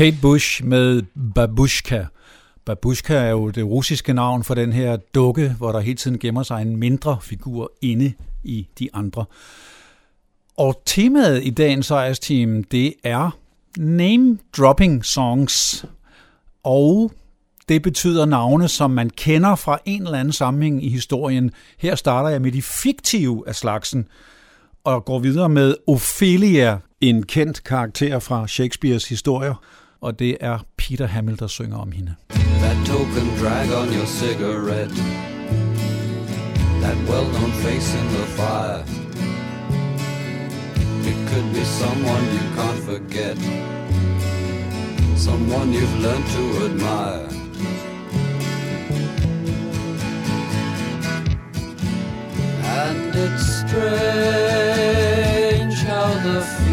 Kate Bush med Babushka. Babushka er jo det russiske navn for den her dukke, hvor der hele tiden gemmer sig en mindre figur inde i de andre. Og temaet i dagens sejrsteam, det er name-dropping songs. Og det betyder navne, som man kender fra en eller anden sammenhæng i historien. Her starter jeg med de fiktive af slagsen, og går videre med Ophelia, en kendt karakter fra Shakespeares historier, og det er Peter Hammill, der synger om hende. That token drag on your cigarette. That well known face in the fire. It could be someone you can't forget. Someone you've learned to admire. And it's strange how the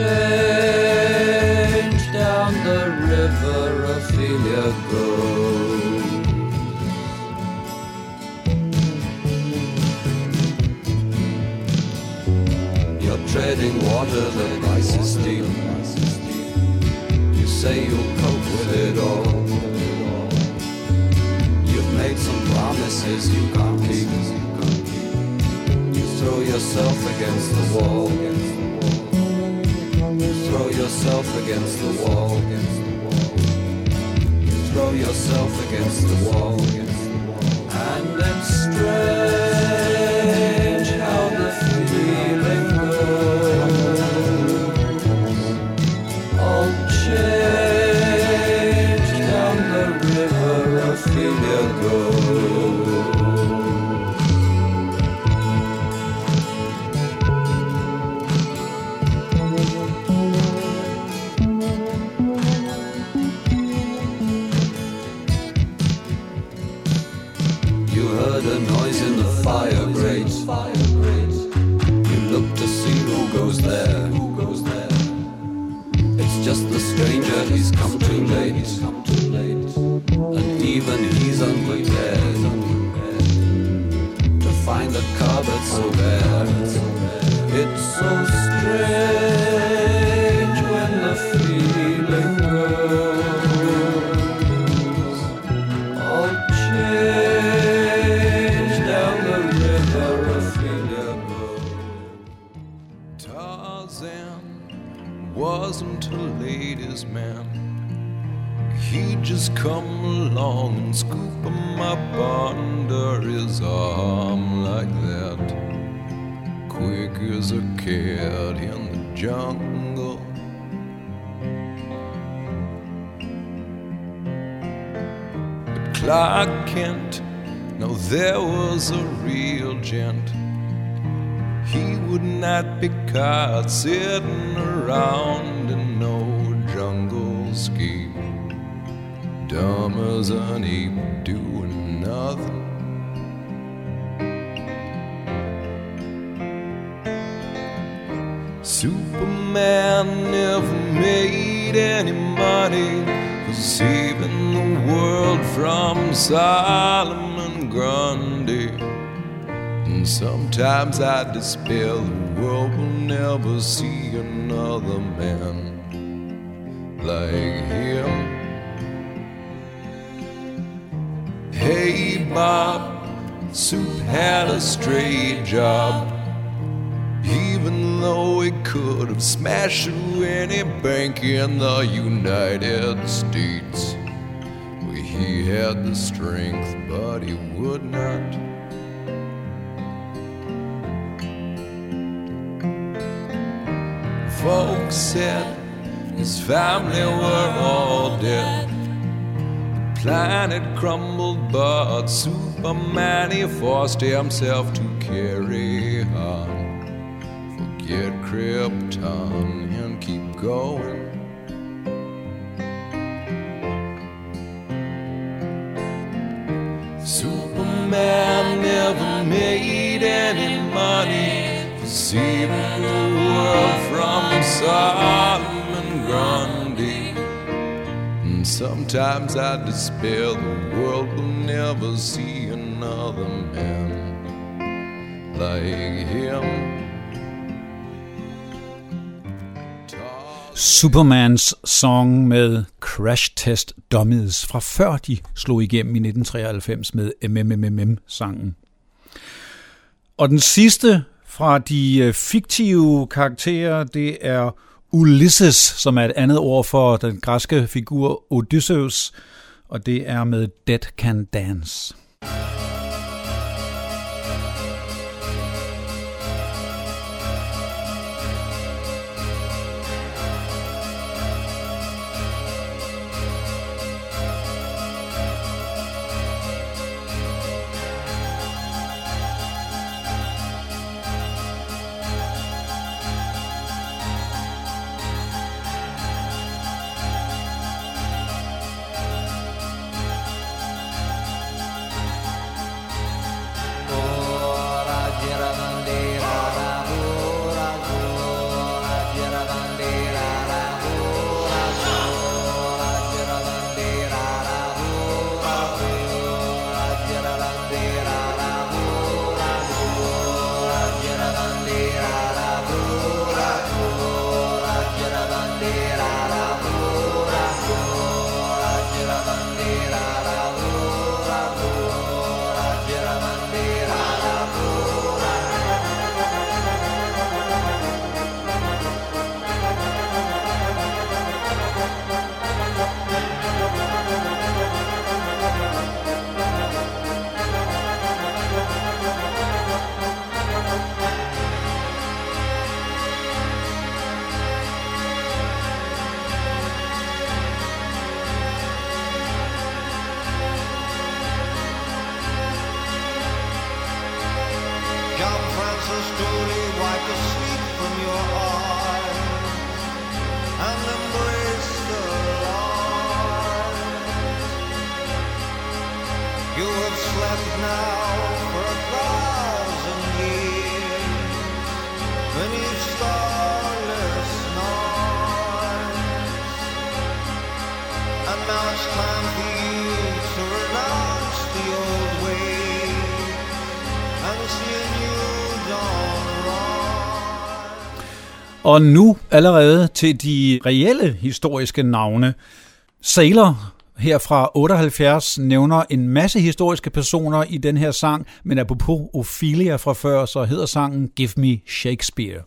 change down the river Ophelia goes. You're treading water that ice is deep. You say you'll cope with it all. You've made some promises you can't keep. You throw yourself against the wall. Yourself against the wall. You throw yourself against the wall. And it's strange no, there was a real gent. He would not be caught sitting around in no jungle scheme. dumb as an ape doing nothing. Superman never made any money saving the world from Solomon Grundy. And sometimes I despair the world will never see another man like him. Hey Bob, Soup had a straight job. Even though he could have smashed through any bank in the United States. He had the strength, but he would not. Folks said his family were all dead. The planet crumbled, but Superman he forced himself to carry on forget Krypton and keep going. Superman never made any money for saving the world from Solomon Grundy. And sometimes I despair the world will never see another man like him. Supermans song med Crash Test Dummies fra før de slog igennem i 1993 med MMMM-sangen. Og den sidste fra de øh, fiktive karakterer, det er Ulysses, som er et andet ord for den græske figur Odysseus, og det er med Dead Can Dance. Slowly wipe the sleep from your eyes and embrace the light. You have slept now Og nu allerede til de reelle historiske navne. Sailor her fra 78 nævner en masse historiske personer i den her sang, men apropos Ophelia fra før, så hedder sangen Give Me Shakespeare.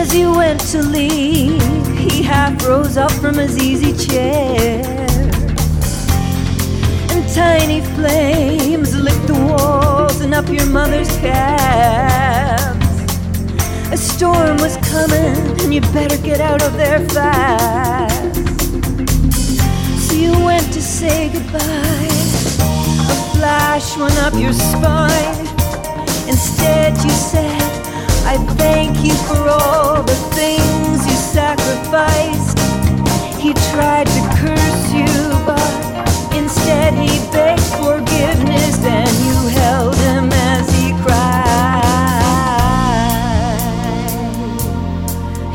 as you went to leave, he half rose up from his easy chair. And tiny flames licked the walls and up your mother's calves. A storm was coming, and you better get out of there fast. So you went to say goodbye. A flash went up your spine. Instead, you said, I thank you for all the things you sacrificed. He tried to curse you, but instead he begged forgiveness and you held him as he cried.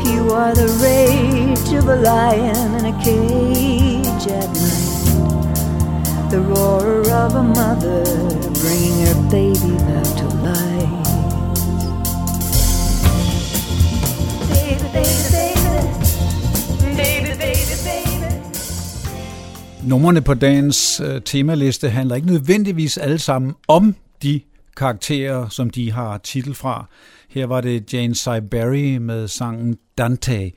You are the rage of a lion in a cage at night, the roar of a mother bringing her baby back to life. Numrene på dagens øh, temaliste handler ikke nødvendigvis alle sammen om de karakterer, som de har titel fra. Her var det Jane Syberry med sangen Dante.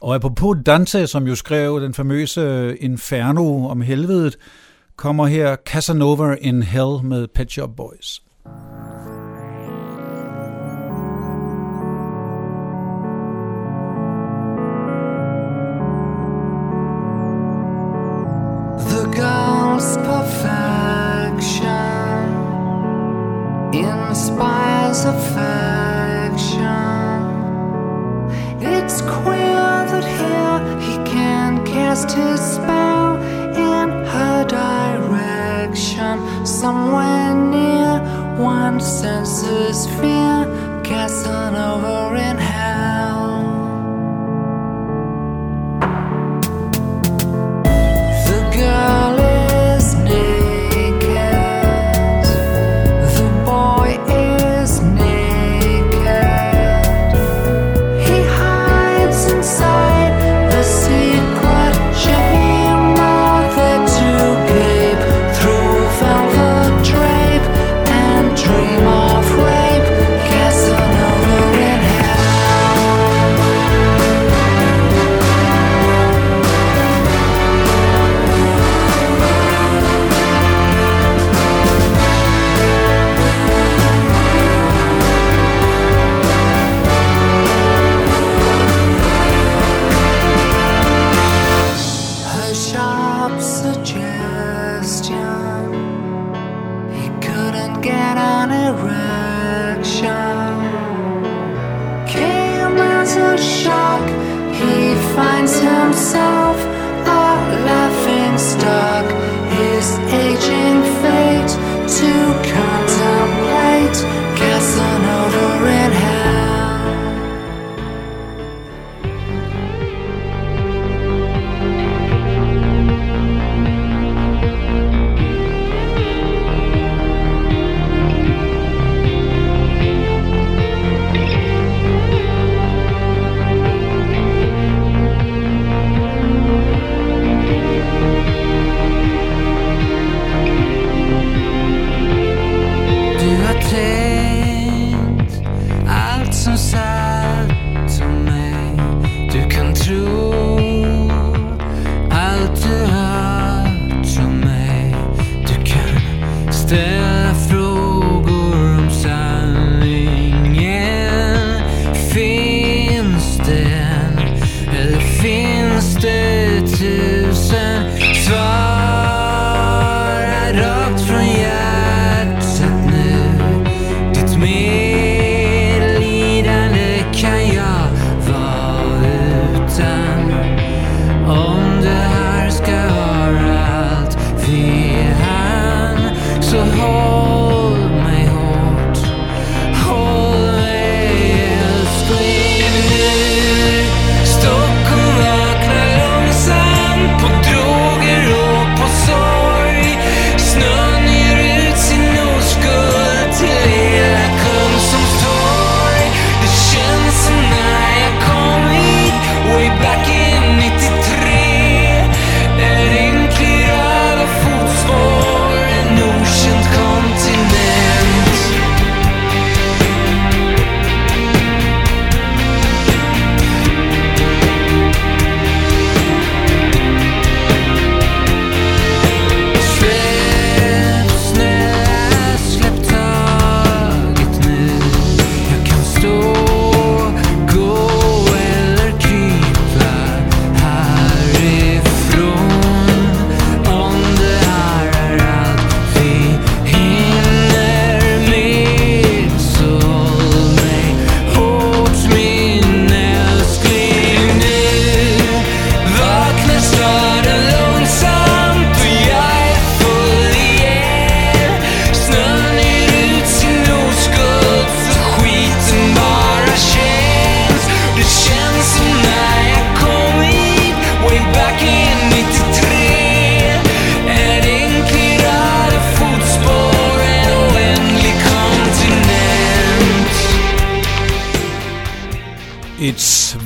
Og apropos Dante, som jo skrev den famøse Inferno om helvedet, kommer her Casanova in Hell med Pet Shop Boys. thank you Almost perfection inspires affection. It's queer that here he can cast his spell in her direction. Somewhere near, one senses fear, Casanova in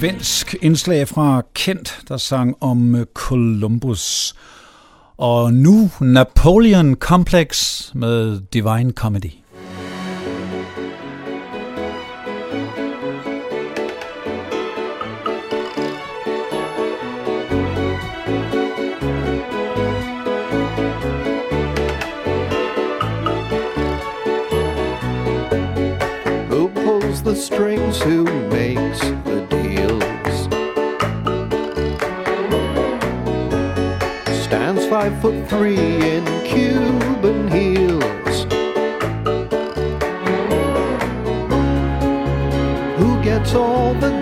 svensk indslag fra Kent, der sang om øh, Columbus. Og nu Napoleon Complex med Divine Comedy. Who pulls the strings? Who makes the five foot three in Cuban heels. Who gets all the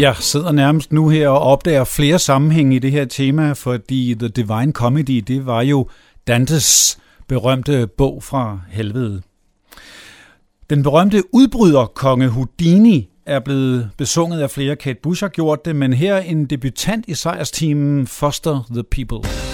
Jeg sidder nærmest nu her og opdager flere sammenhænge i det her tema, fordi The Divine Comedy, det var jo Dantes berømte bog fra helvede. Den berømte udbryder konge Houdini er blevet besunget af flere. Kate Bush har gjort det, men her en debutant i sejrsteamen Foster the People.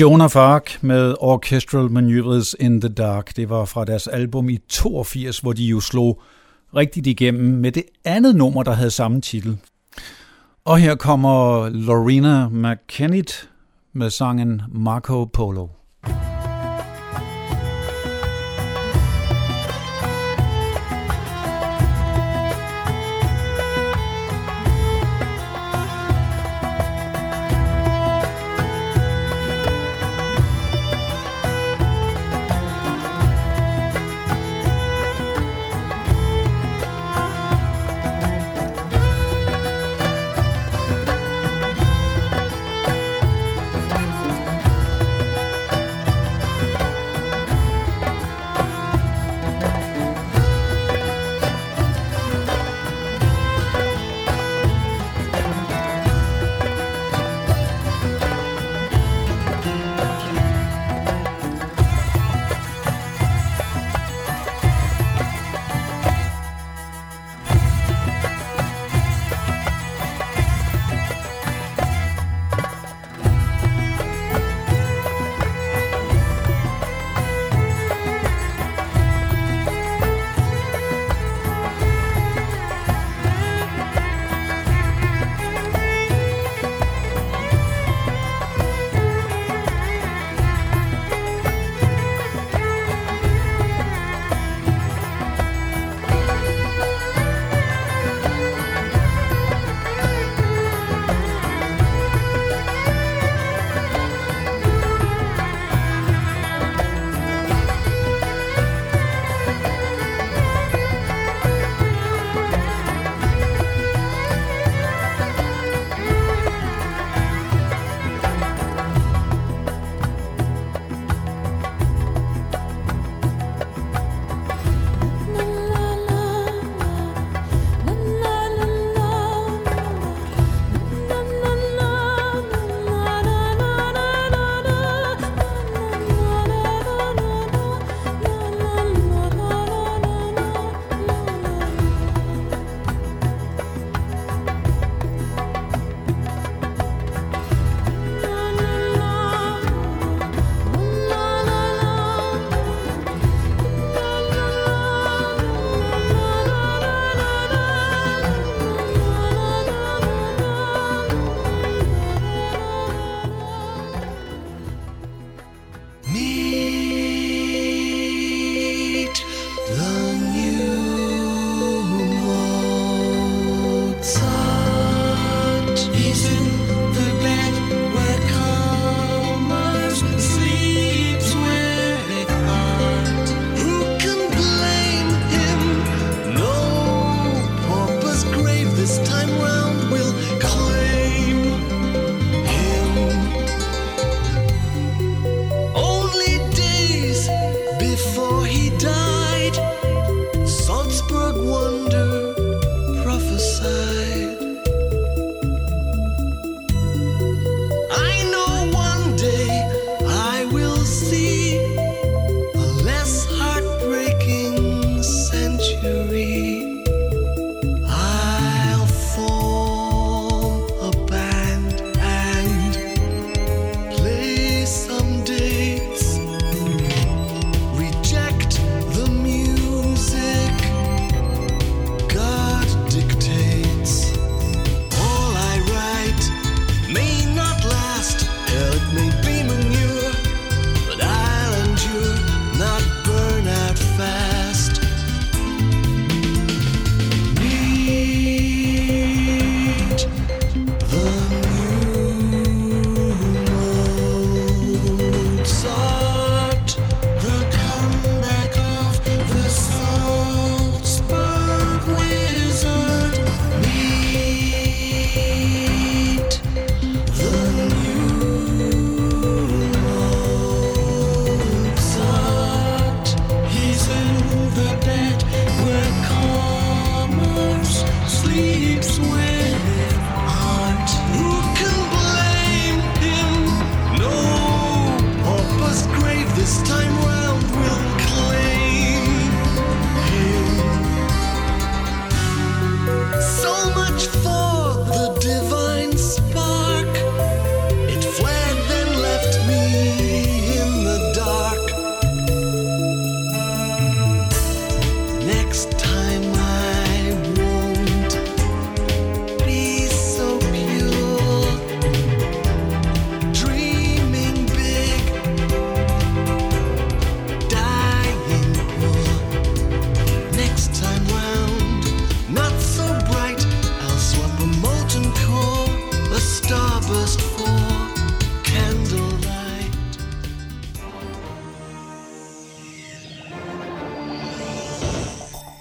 Jonah Fark med Orchestral Maneuvers in the Dark. Det var fra deres album i 82, hvor de jo slog rigtigt igennem med det andet nummer, der havde samme titel. Og her kommer Lorena McKennitt med sangen Marco Polo.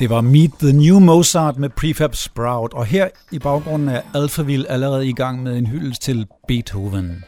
Det var Meet the New Mozart med Prefab Sprout, og her i baggrunden er Alphaville allerede i gang med en hyldest til Beethoven.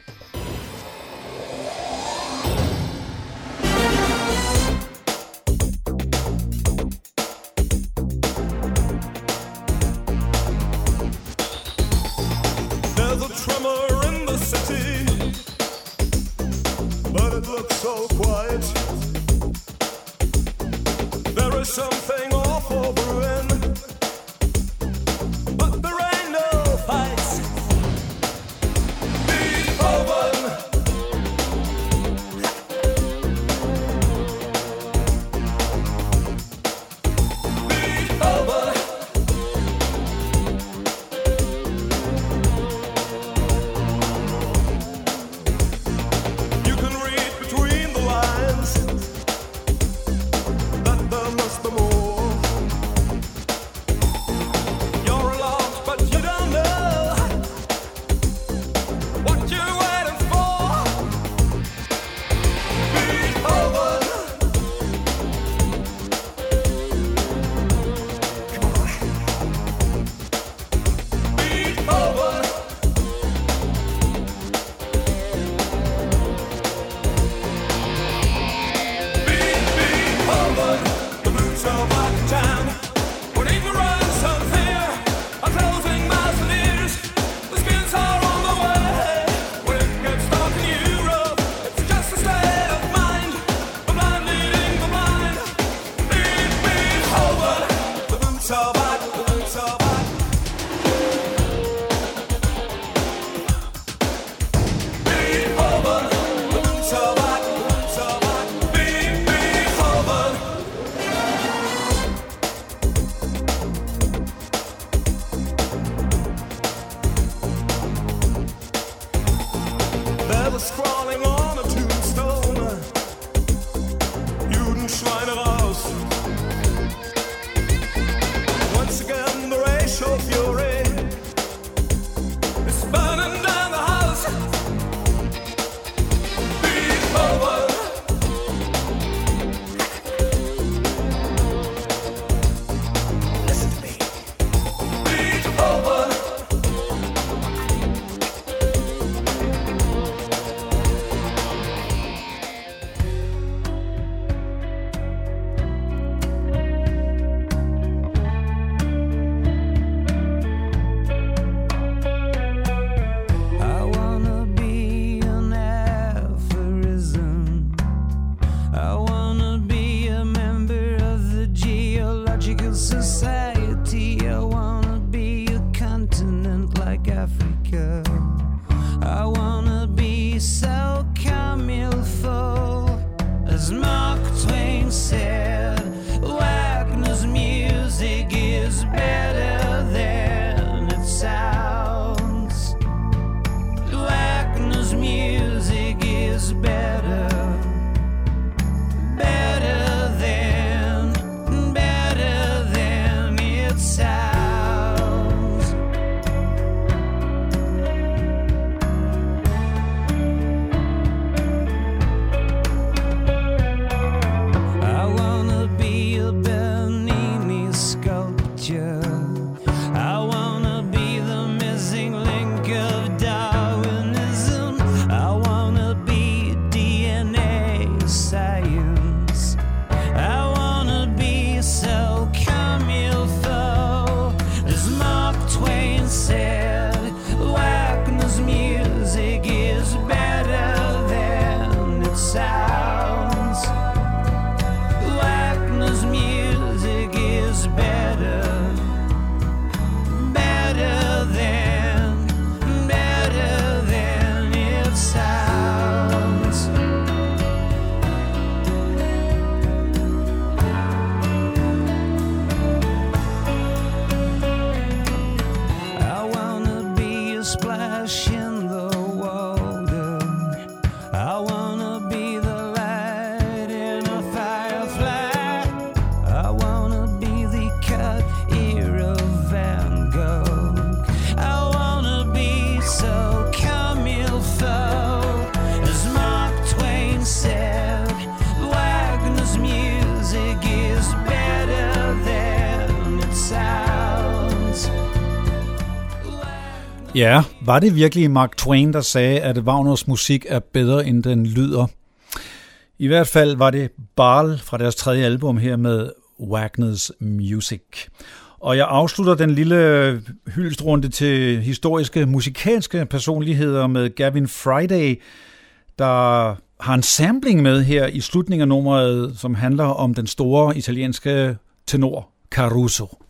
Ja, var det virkelig Mark Twain, der sagde, at Wagners musik er bedre, end den lyder? I hvert fald var det Barl fra deres tredje album her med Wagner's Music. Og jeg afslutter den lille hyldestrunde til historiske musikalske personligheder med Gavin Friday, der har en sampling med her i slutningen af nummeret, som handler om den store italienske tenor Caruso.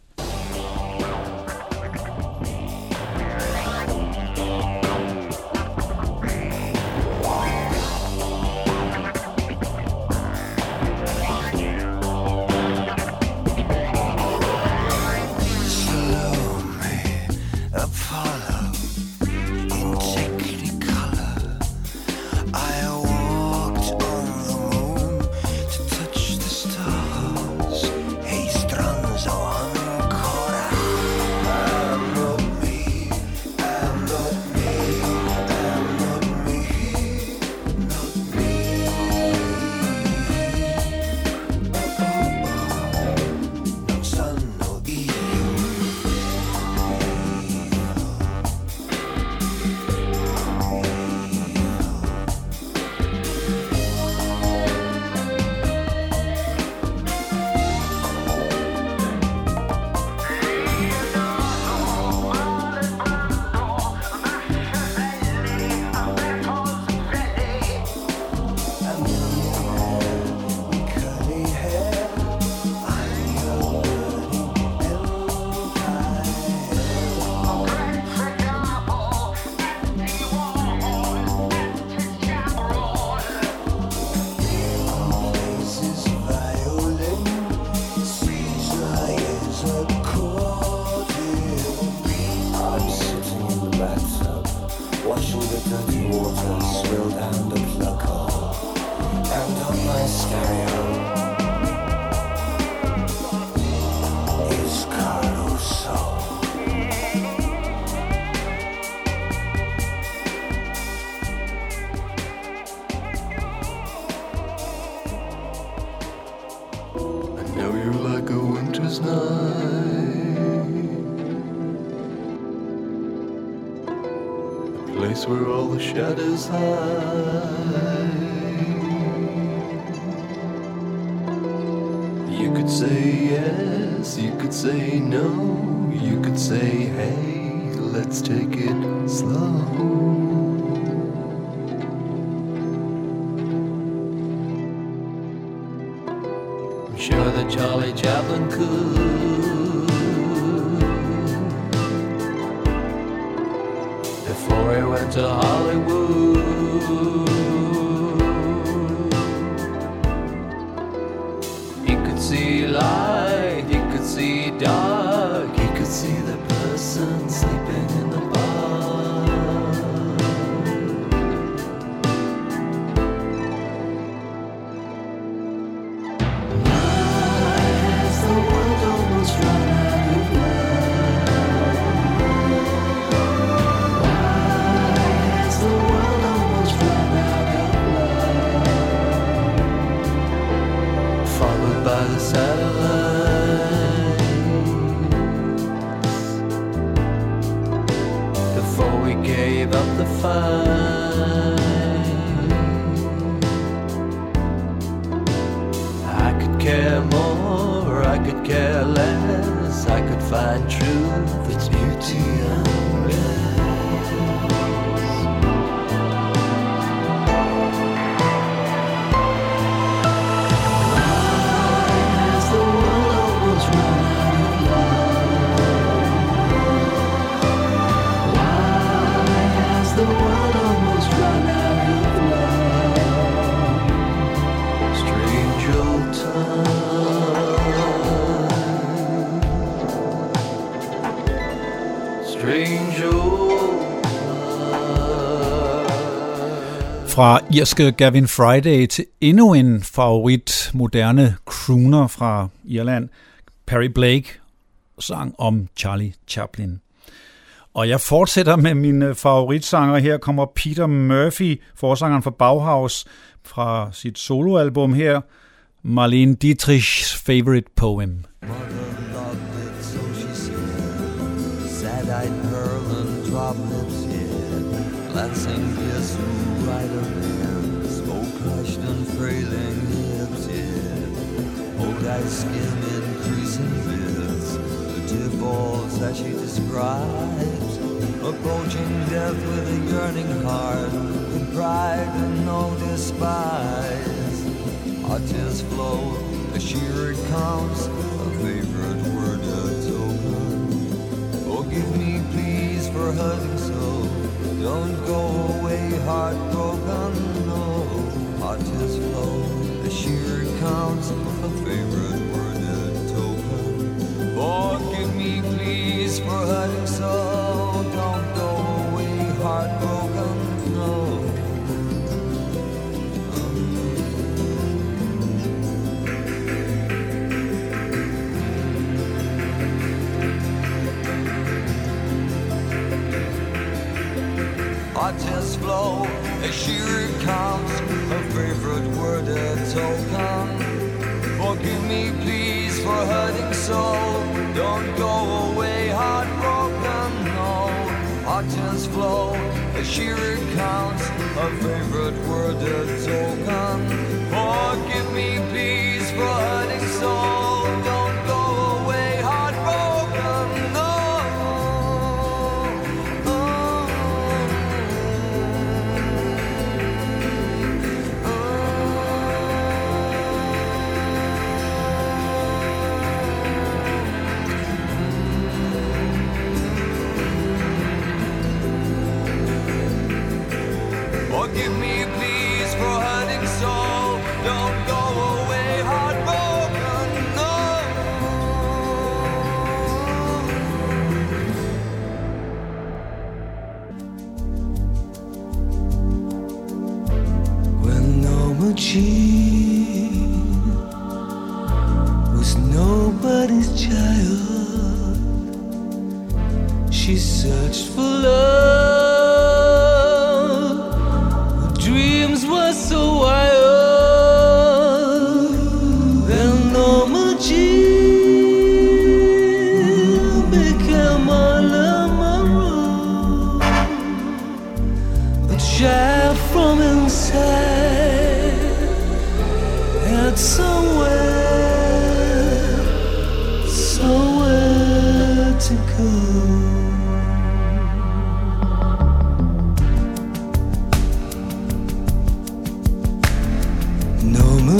Hide. You could say yes, you could say no, you could say hey, let's take it slow. I'm sure that Charlie Chaplin could. Before he went to Hollywood. Jesus. Irske Gavin Friday til endnu en favorit moderne crooner fra Irland, Perry Blake, sang om Charlie Chaplin. Og jeg fortsætter med mine favoritsanger. Her kommer Peter Murphy, forsangeren for Bauhaus, fra sit soloalbum her, Marlene Dietrichs Favorite Poem. Mother loved it, frailing hips, yeah. Old ice skin increasing bits. The falls that she describes. Approaching death with a yearning heart. With pride and no despise. Our tears flow as she recounts a favorite word, a token. Forgive oh, me, please, for hurting so. Don't go away heartbroken, recounts a favorite word, a token. Forgive me, please, for hurting so. Don't go away heartbroken, no. Our tears flow as she recounts her favorite word, a token. Forgive me, please, for hurting so. Don't go away heartbroken, no. Our tears flow as she recounts her favorite word, a token.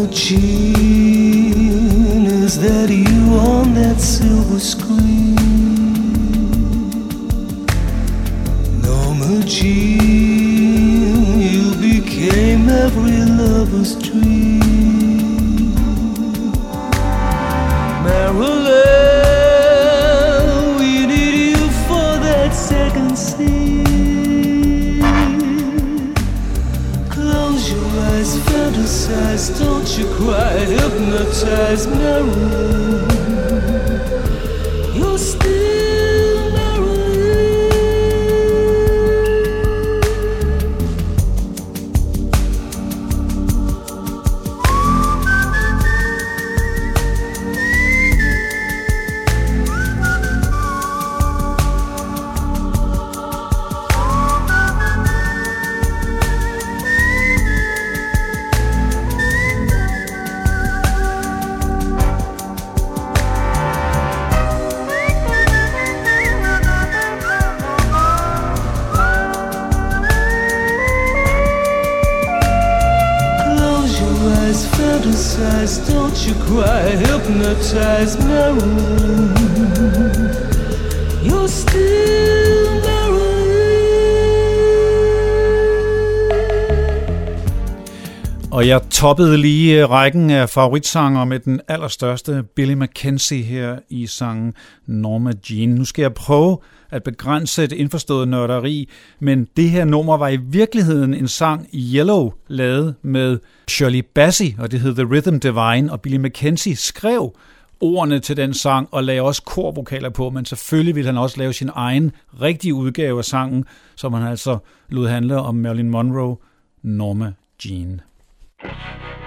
Jean, is that you on that silver screen? Norma Jean, you became every lover's dream. You cry, hypnotize, Marilyn. Toppede lige øh, rækken af favoritsanger med den allerstørste Billy McKenzie her i sangen Norma Jean. Nu skal jeg prøve at begrænse et indforstået nørderi, men det her nummer var i virkeligheden en sang Yellow lavet med Shirley Bassey, og det hed The Rhythm Divine, og Billy McKenzie skrev ordene til den sang og lagde også korvokaler på, men selvfølgelig ville han også lave sin egen rigtige udgave af sangen, som han altså lod handle om Marilyn Monroe, Norma Jean. To pay.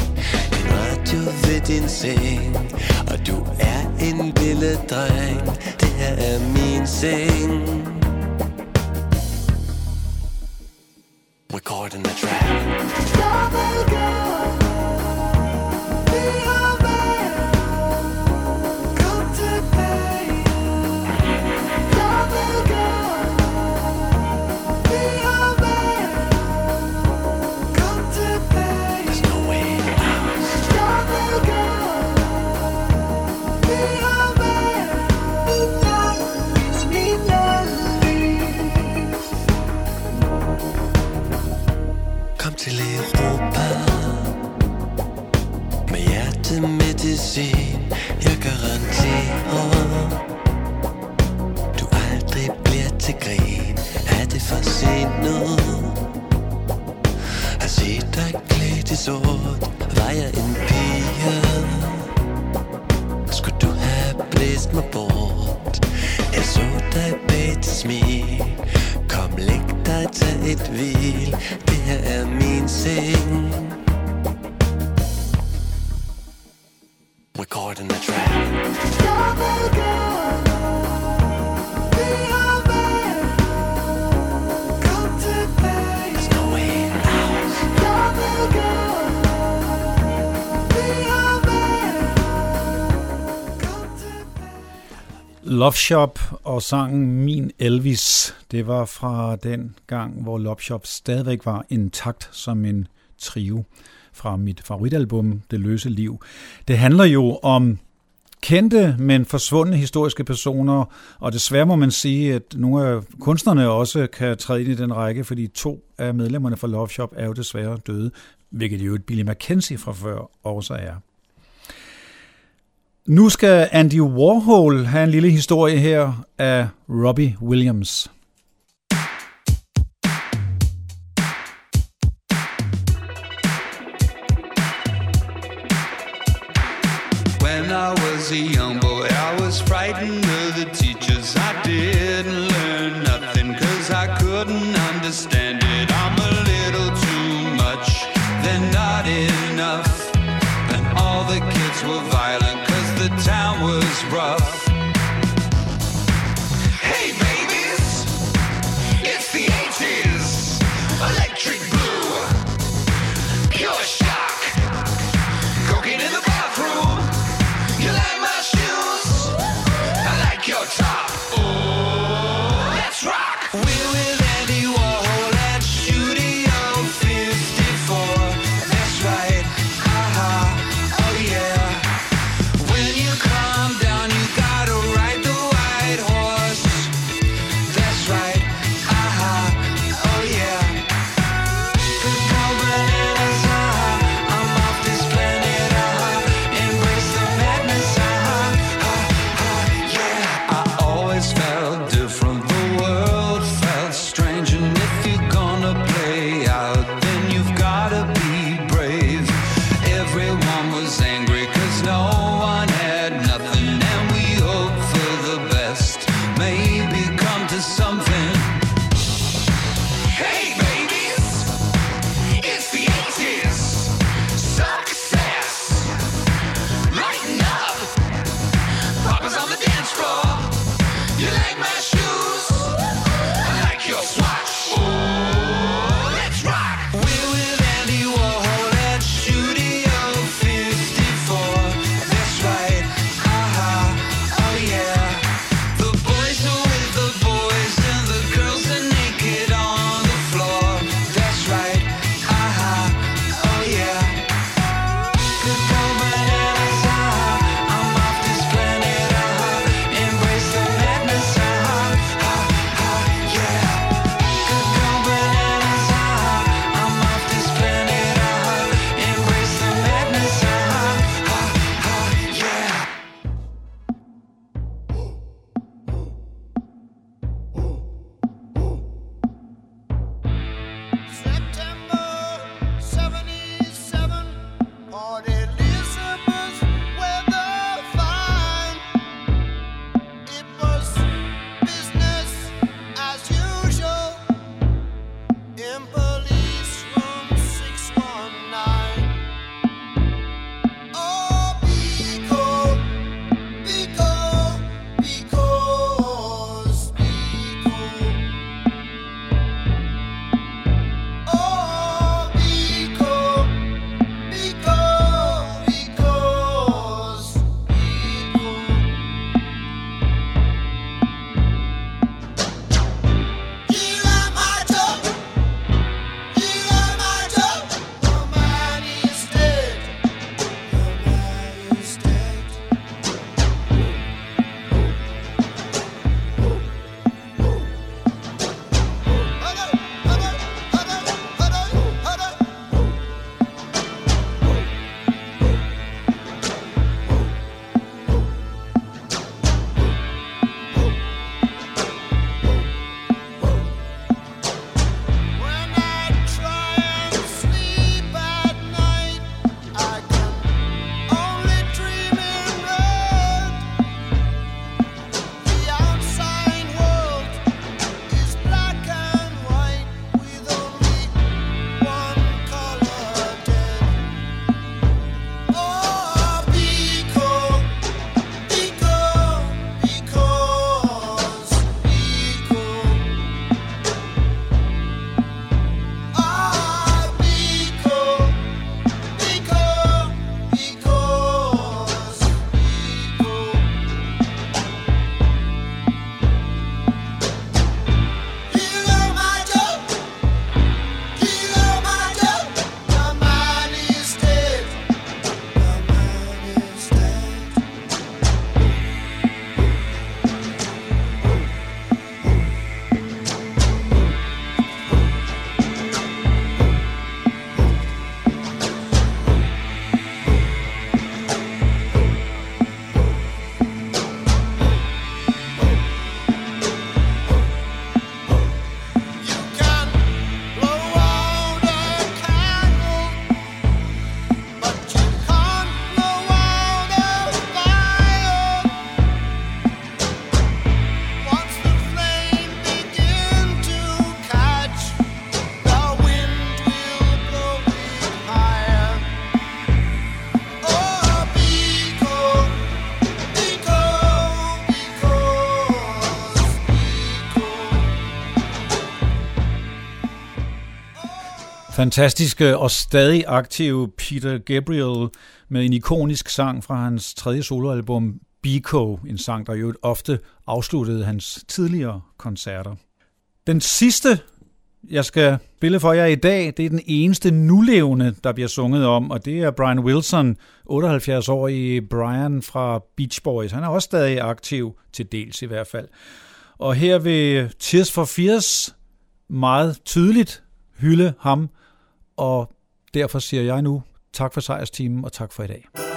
radio ved din seng Og du er en lille dreng. Det her er min seng. Recording the track. Love Shop og sangen Min Elvis, det var fra den gang, hvor Love Shop stadigvæk var intakt som en trio fra mit favoritalbum, Det løse liv. Det handler jo om kendte, men forsvundne historiske personer, og desværre må man sige, at nogle af kunstnerne også kan træde ind i den række, fordi to af medlemmerne fra Love Shop er jo desværre døde, hvilket jo et Billy McKenzie fra før også er. Nu skal Andy Warhol have en lille historie her af Robbie Williams. When I was a young boy, I was frightened of the teachers. I didn't learn nothing cause I couldn't understand it. I'm a little too much, not enough. And all the kids were violent the town was rough. Fantastiske og stadig aktive Peter Gabriel med en ikonisk sang fra hans tredje soloalbum Biko, en sang, der jo ofte afsluttede hans tidligere koncerter. Den sidste, jeg skal spille for jer i dag, det er den eneste nulevende, der bliver sunget om, og det er Brian Wilson, 78-årig Brian fra Beach Boys. Han er også stadig aktiv, til dels i hvert fald. Og her vil Tears for Fears meget tydeligt hylde ham, og derfor siger jeg nu tak for sejrsteamen og tak for i dag.